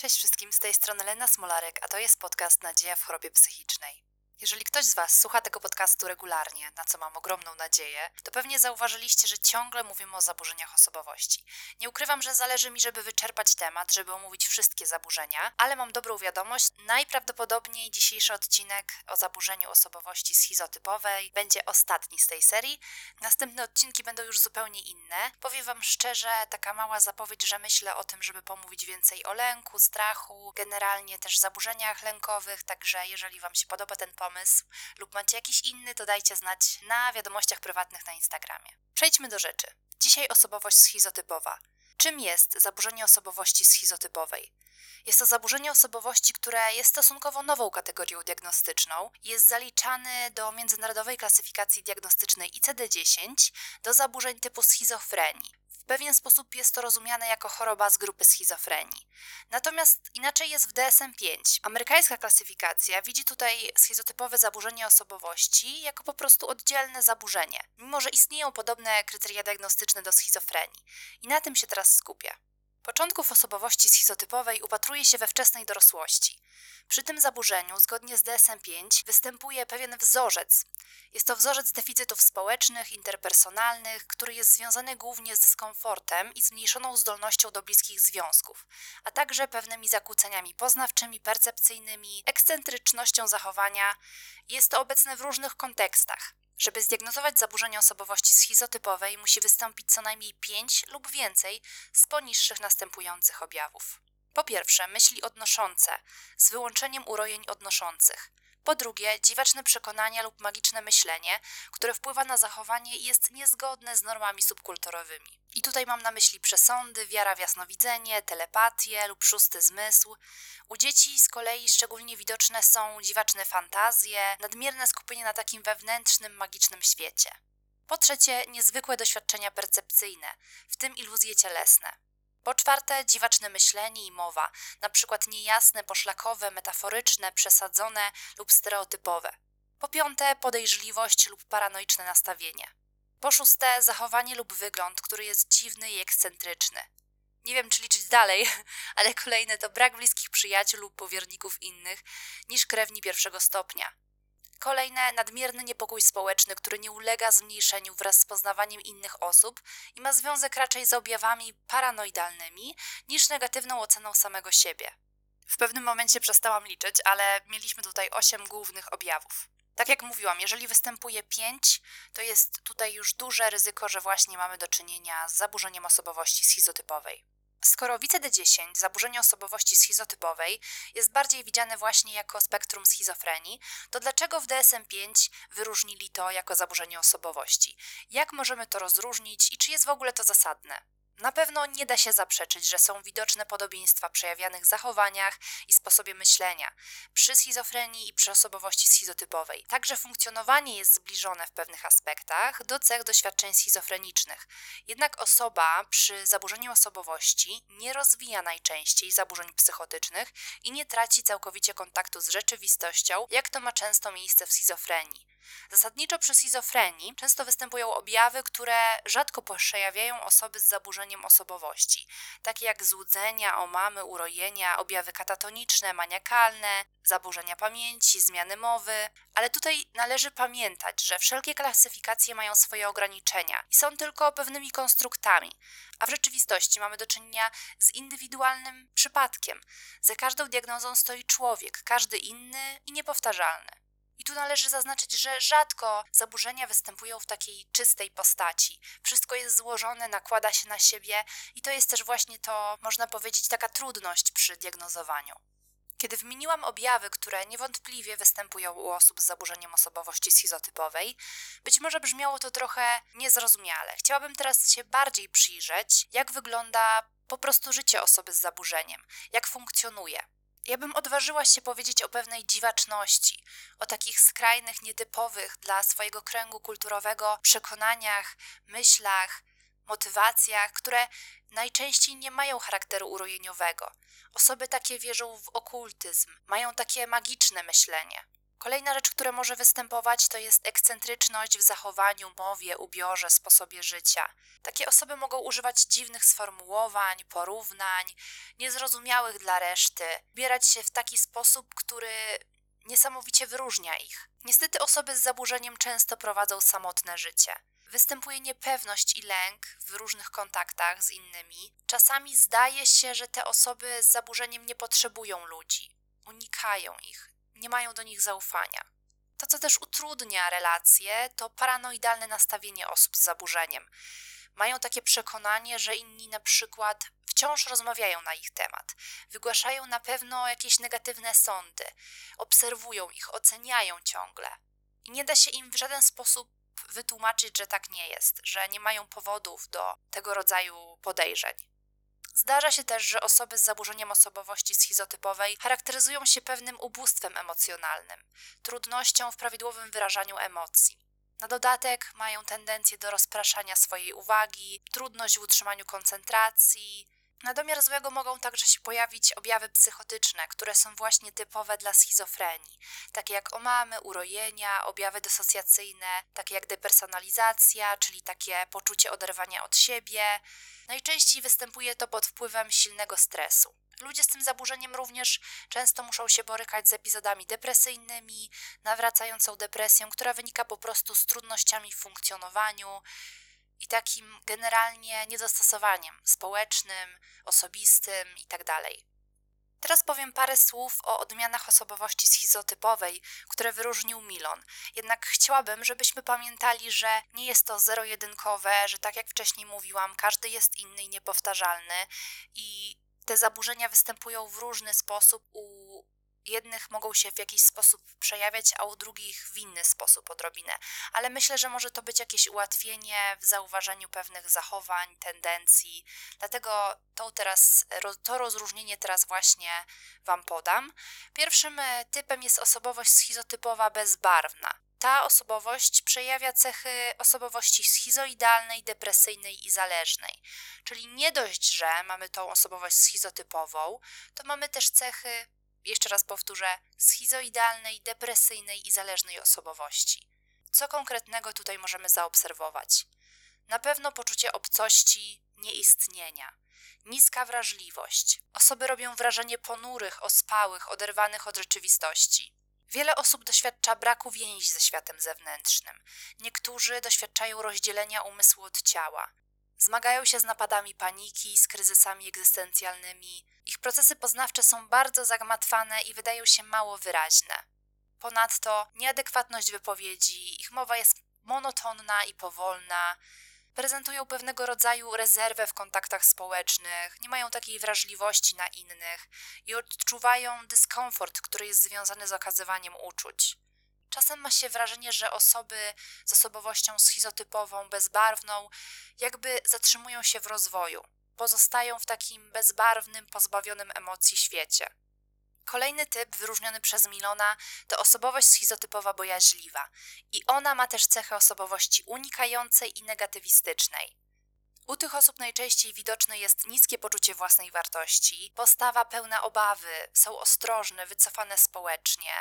Cześć wszystkim, z tej strony Lena Smolarek, a to jest podcast Nadzieja w chorobie psychicznej. Jeżeli ktoś z Was słucha tego podcastu regularnie, na co mam ogromną nadzieję, to pewnie zauważyliście, że ciągle mówimy o zaburzeniach osobowości. Nie ukrywam, że zależy mi, żeby wyczerpać temat, żeby omówić wszystkie zaburzenia, ale mam dobrą wiadomość. Najprawdopodobniej dzisiejszy odcinek o zaburzeniu osobowości schizotypowej będzie ostatni z tej serii. Następne odcinki będą już zupełnie inne. Powiem Wam szczerze, taka mała zapowiedź, że myślę o tym, żeby pomówić więcej o lęku, strachu, generalnie też zaburzeniach lękowych, także jeżeli Wam się podoba ten pomysł, pomysł lub macie jakiś inny, to dajcie znać na wiadomościach prywatnych na Instagramie. Przejdźmy do rzeczy. Dzisiaj osobowość schizotypowa. Czym jest zaburzenie osobowości schizotypowej? Jest to zaburzenie osobowości, które jest stosunkowo nową kategorią diagnostyczną. Jest zaliczany do międzynarodowej klasyfikacji diagnostycznej ICD-10 do zaburzeń typu schizofrenii pewien sposób jest to rozumiane jako choroba z grupy schizofrenii. Natomiast inaczej jest w DSM-5. Amerykańska klasyfikacja widzi tutaj schizotypowe zaburzenie osobowości jako po prostu oddzielne zaburzenie, mimo że istnieją podobne kryteria diagnostyczne do schizofrenii. I na tym się teraz skupię. Początków osobowości schizotypowej upatruje się we wczesnej dorosłości. Przy tym zaburzeniu, zgodnie z DSM-5, występuje pewien wzorzec. Jest to wzorzec deficytów społecznych, interpersonalnych, który jest związany głównie z dyskomfortem i zmniejszoną zdolnością do bliskich związków, a także pewnymi zakłóceniami poznawczymi, percepcyjnymi, ekscentrycznością zachowania. Jest to obecne w różnych kontekstach. Żeby zdiagnozować zaburzenie osobowości schizotypowej, musi wystąpić co najmniej 5 lub więcej z poniższych następujących objawów. Po pierwsze, myśli odnoszące, z wyłączeniem urojeń odnoszących. Po drugie, dziwaczne przekonania lub magiczne myślenie, które wpływa na zachowanie i jest niezgodne z normami subkulturowymi. I tutaj mam na myśli przesądy, wiara w jasnowidzenie, telepatię lub szósty zmysł. U dzieci z kolei szczególnie widoczne są dziwaczne fantazje, nadmierne skupienie na takim wewnętrznym, magicznym świecie. Po trzecie, niezwykłe doświadczenia percepcyjne, w tym iluzje cielesne. Po czwarte, dziwaczne myślenie i mowa, na przykład niejasne, poszlakowe, metaforyczne, przesadzone lub stereotypowe. Po piąte, podejrzliwość lub paranoiczne nastawienie. Po szóste, zachowanie lub wygląd, który jest dziwny i ekscentryczny. Nie wiem, czy liczyć dalej, ale kolejne to brak bliskich przyjaciół lub powierników innych niż krewni pierwszego stopnia. Kolejne nadmierny niepokój społeczny, który nie ulega zmniejszeniu wraz z poznawaniem innych osób i ma związek raczej z objawami paranoidalnymi niż negatywną oceną samego siebie. W pewnym momencie przestałam liczyć, ale mieliśmy tutaj osiem głównych objawów. Tak jak mówiłam, jeżeli występuje pięć, to jest tutaj już duże ryzyko, że właśnie mamy do czynienia z zaburzeniem osobowości schizotypowej. Skoro WCD-10, zaburzenie osobowości schizotypowej, jest bardziej widziane właśnie jako spektrum schizofrenii, to dlaczego w DSM-5 wyróżnili to jako zaburzenie osobowości? Jak możemy to rozróżnić i czy jest w ogóle to zasadne? Na pewno nie da się zaprzeczyć, że są widoczne podobieństwa przejawianych zachowaniach i sposobie myślenia przy schizofrenii i przy osobowości schizotypowej. Także funkcjonowanie jest zbliżone w pewnych aspektach do cech doświadczeń schizofrenicznych. Jednak osoba przy zaburzeniu osobowości nie rozwija najczęściej zaburzeń psychotycznych i nie traci całkowicie kontaktu z rzeczywistością, jak to ma często miejsce w schizofrenii. Zasadniczo przy schizofrenii często występują objawy, które rzadko przejawiają osoby z zaburzeniem osobowości, takie jak złudzenia, omamy, urojenia, objawy katatoniczne, maniakalne, zaburzenia pamięci, zmiany mowy. Ale tutaj należy pamiętać, że wszelkie klasyfikacje mają swoje ograniczenia i są tylko pewnymi konstruktami, a w rzeczywistości mamy do czynienia z indywidualnym przypadkiem. Za każdą diagnozą stoi człowiek, każdy inny i niepowtarzalny. I tu należy zaznaczyć, że rzadko zaburzenia występują w takiej czystej postaci. Wszystko jest złożone, nakłada się na siebie i to jest też właśnie to, można powiedzieć, taka trudność przy diagnozowaniu. Kiedy wymieniłam objawy, które niewątpliwie występują u osób z zaburzeniem osobowości schizotypowej, być może brzmiało to trochę niezrozumiale. Chciałabym teraz się bardziej przyjrzeć, jak wygląda po prostu życie osoby z zaburzeniem, jak funkcjonuje. Ja bym odważyła się powiedzieć o pewnej dziwaczności, o takich skrajnych, nietypowych dla swojego kręgu kulturowego przekonaniach, myślach, motywacjach, które najczęściej nie mają charakteru urojeniowego. Osoby takie wierzą w okultyzm, mają takie magiczne myślenie. Kolejna rzecz, która może występować, to jest ekscentryczność w zachowaniu, mowie, ubiorze, sposobie życia. Takie osoby mogą używać dziwnych sformułowań, porównań, niezrozumiałych dla reszty, ubierać się w taki sposób, który niesamowicie wyróżnia ich. Niestety osoby z zaburzeniem często prowadzą samotne życie. Występuje niepewność i lęk w różnych kontaktach z innymi. Czasami zdaje się, że te osoby z zaburzeniem nie potrzebują ludzi, unikają ich, nie mają do nich zaufania. To, co też utrudnia relacje, to paranoidalne nastawienie osób z zaburzeniem. Mają takie przekonanie, że inni na przykład wciąż rozmawiają na ich temat, wygłaszają na pewno jakieś negatywne sądy, obserwują ich, oceniają ciągle. I nie da się im w żaden sposób wytłumaczyć, że tak nie jest, że nie mają powodów do tego rodzaju podejrzeń. Zdarza się też, że osoby z zaburzeniem osobowości schizotypowej charakteryzują się pewnym ubóstwem emocjonalnym, trudnością w prawidłowym wyrażaniu emocji. Na dodatek mają tendencję do rozpraszania swojej uwagi, trudność w utrzymaniu koncentracji, na domiar złego mogą także się pojawić objawy psychotyczne, które są właśnie typowe dla schizofrenii, takie jak omamy, urojenia, objawy dysocjacyjne, takie jak depersonalizacja, czyli takie poczucie oderwania od siebie. Najczęściej występuje to pod wpływem silnego stresu. Ludzie z tym zaburzeniem również często muszą się borykać z epizodami depresyjnymi, nawracającą depresją, która wynika po prostu z trudnościami w funkcjonowaniu, i takim generalnie niedostosowaniem społecznym, osobistym itd. Tak Teraz powiem parę słów o odmianach osobowości schizotypowej, które wyróżnił Milon. Jednak chciałabym, żebyśmy pamiętali, że nie jest to zero-jedynkowe, że tak jak wcześniej mówiłam, każdy jest inny i niepowtarzalny i te zaburzenia występują w różny sposób u jednych mogą się w jakiś sposób przejawiać, a u drugich w inny sposób odrobinę. Ale myślę, że może to być jakieś ułatwienie w zauważeniu pewnych zachowań, tendencji. Dlatego to teraz, to rozróżnienie teraz właśnie Wam podam. Pierwszym e, typem jest osobowość schizotypowa bezbarwna. Ta osobowość przejawia cechy osobowości schizoidalnej, depresyjnej i zależnej. Czyli nie dość, że mamy tą osobowość schizotypową, to mamy też cechy jeszcze raz powtórzę, schizoidalnej, depresyjnej i zależnej osobowości. Co konkretnego tutaj możemy zaobserwować? Na pewno poczucie obcości, nieistnienia, niska wrażliwość. Osoby robią wrażenie ponurych, ospałych, oderwanych od rzeczywistości. Wiele osób doświadcza braku więzi ze światem zewnętrznym. Niektórzy doświadczają rozdzielenia umysłu od ciała. Zmagają się z napadami paniki, z kryzysami egzystencjalnymi. Ich procesy poznawcze są bardzo zagmatwane i wydają się mało wyraźne. Ponadto nieadekwatność wypowiedzi, ich mowa jest monotonna i powolna, prezentują pewnego rodzaju rezerwę w kontaktach społecznych, nie mają takiej wrażliwości na innych i odczuwają dyskomfort, który jest związany z okazywaniem uczuć. Czasem ma się wrażenie, że osoby z osobowością schizotypową, bezbarwną, jakby zatrzymują się w rozwoju, pozostają w takim bezbarwnym, pozbawionym emocji świecie. Kolejny typ wyróżniony przez Milona to osobowość schizotypowa bojaźliwa i ona ma też cechę osobowości unikającej i negatywistycznej. U tych osób najczęściej widoczne jest niskie poczucie własnej wartości, postawa pełna obawy, są ostrożne, wycofane społecznie,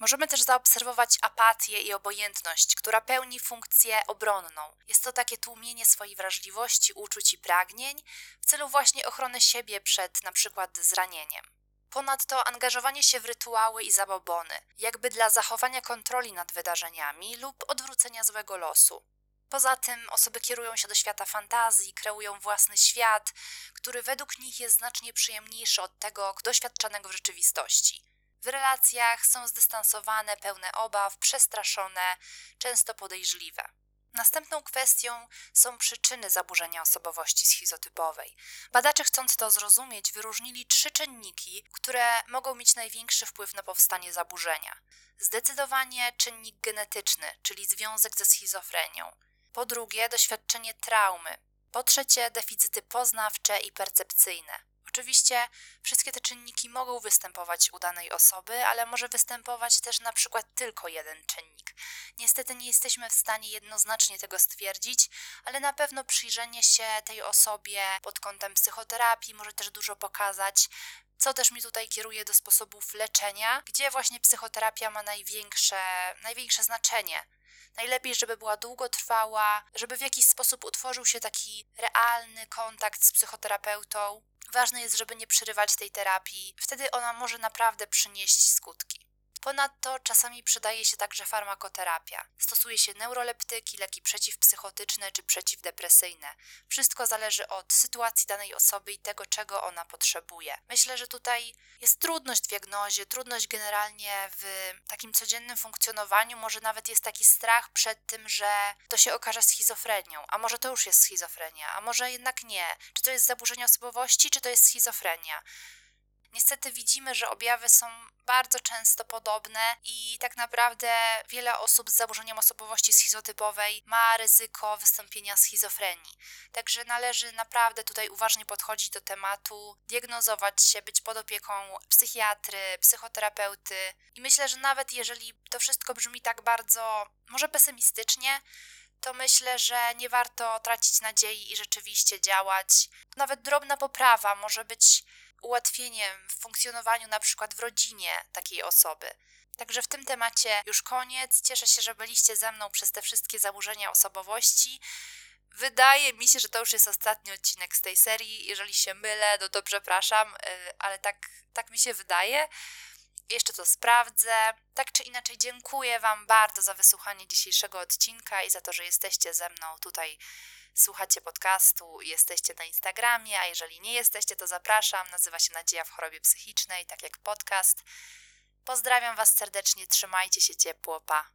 Możemy też zaobserwować apatię i obojętność, która pełni funkcję obronną. Jest to takie tłumienie swojej wrażliwości, uczuć i pragnień w celu właśnie ochrony siebie przed na przykład zranieniem. Ponadto angażowanie się w rytuały i zabobony, jakby dla zachowania kontroli nad wydarzeniami lub odwrócenia złego losu. Poza tym osoby kierują się do świata fantazji, kreują własny świat, który według nich jest znacznie przyjemniejszy od tego doświadczanego w rzeczywistości. W relacjach są zdystansowane, pełne obaw, przestraszone, często podejrzliwe. Następną kwestią są przyczyny zaburzenia osobowości schizotypowej. Badacze, chcąc to zrozumieć, wyróżnili trzy czynniki, które mogą mieć największy wpływ na powstanie zaburzenia. Zdecydowanie czynnik genetyczny, czyli związek ze schizofrenią. Po drugie, doświadczenie traumy. Po trzecie, deficyty poznawcze i percepcyjne. Oczywiście wszystkie te czynniki mogą występować u danej osoby, ale może występować też na przykład tylko jeden czynnik. Niestety nie jesteśmy w stanie jednoznacznie tego stwierdzić, ale na pewno przyjrzenie się tej osobie pod kątem psychoterapii może też dużo pokazać co też mi tutaj kieruje do sposobów leczenia, gdzie właśnie psychoterapia ma największe, największe znaczenie. Najlepiej, żeby była długotrwała, żeby w jakiś sposób utworzył się taki realny kontakt z psychoterapeutą. Ważne jest, żeby nie przerywać tej terapii, wtedy ona może naprawdę przynieść skutki. Ponadto czasami przydaje się także farmakoterapia. Stosuje się neuroleptyki, leki przeciwpsychotyczne czy przeciwdepresyjne. Wszystko zależy od sytuacji danej osoby i tego, czego ona potrzebuje. Myślę, że tutaj jest trudność w diagnozie, trudność generalnie w takim codziennym funkcjonowaniu. Może nawet jest taki strach przed tym, że to się okaże schizofrenią, a może to już jest schizofrenia, a może jednak nie. Czy to jest zaburzenie osobowości, czy to jest schizofrenia? Niestety widzimy, że objawy są bardzo często podobne i tak naprawdę wiele osób z zaburzeniem osobowości schizotypowej ma ryzyko wystąpienia schizofrenii. Także należy naprawdę tutaj uważnie podchodzić do tematu, diagnozować się, być pod opieką psychiatry, psychoterapeuty i myślę, że nawet jeżeli to wszystko brzmi tak bardzo może pesymistycznie, to myślę, że nie warto tracić nadziei i rzeczywiście działać. Nawet drobna poprawa może być ułatwieniem w funkcjonowaniu na przykład w rodzinie takiej osoby. Także w tym temacie już koniec. Cieszę się, że byliście ze mną przez te wszystkie zaburzenia osobowości. Wydaje mi się, że to już jest ostatni odcinek z tej serii. Jeżeli się mylę, no to przepraszam, y, ale tak, tak mi się wydaje. Jeszcze to sprawdzę. Tak czy inaczej, dziękuję Wam bardzo za wysłuchanie dzisiejszego odcinka i za to, że jesteście ze mną tutaj słuchacie podcastu, jesteście na Instagramie, a jeżeli nie jesteście, to zapraszam. Nazywa się Nadzieja w chorobie psychicznej, tak jak podcast. Pozdrawiam Was serdecznie, trzymajcie się ciepło, pa.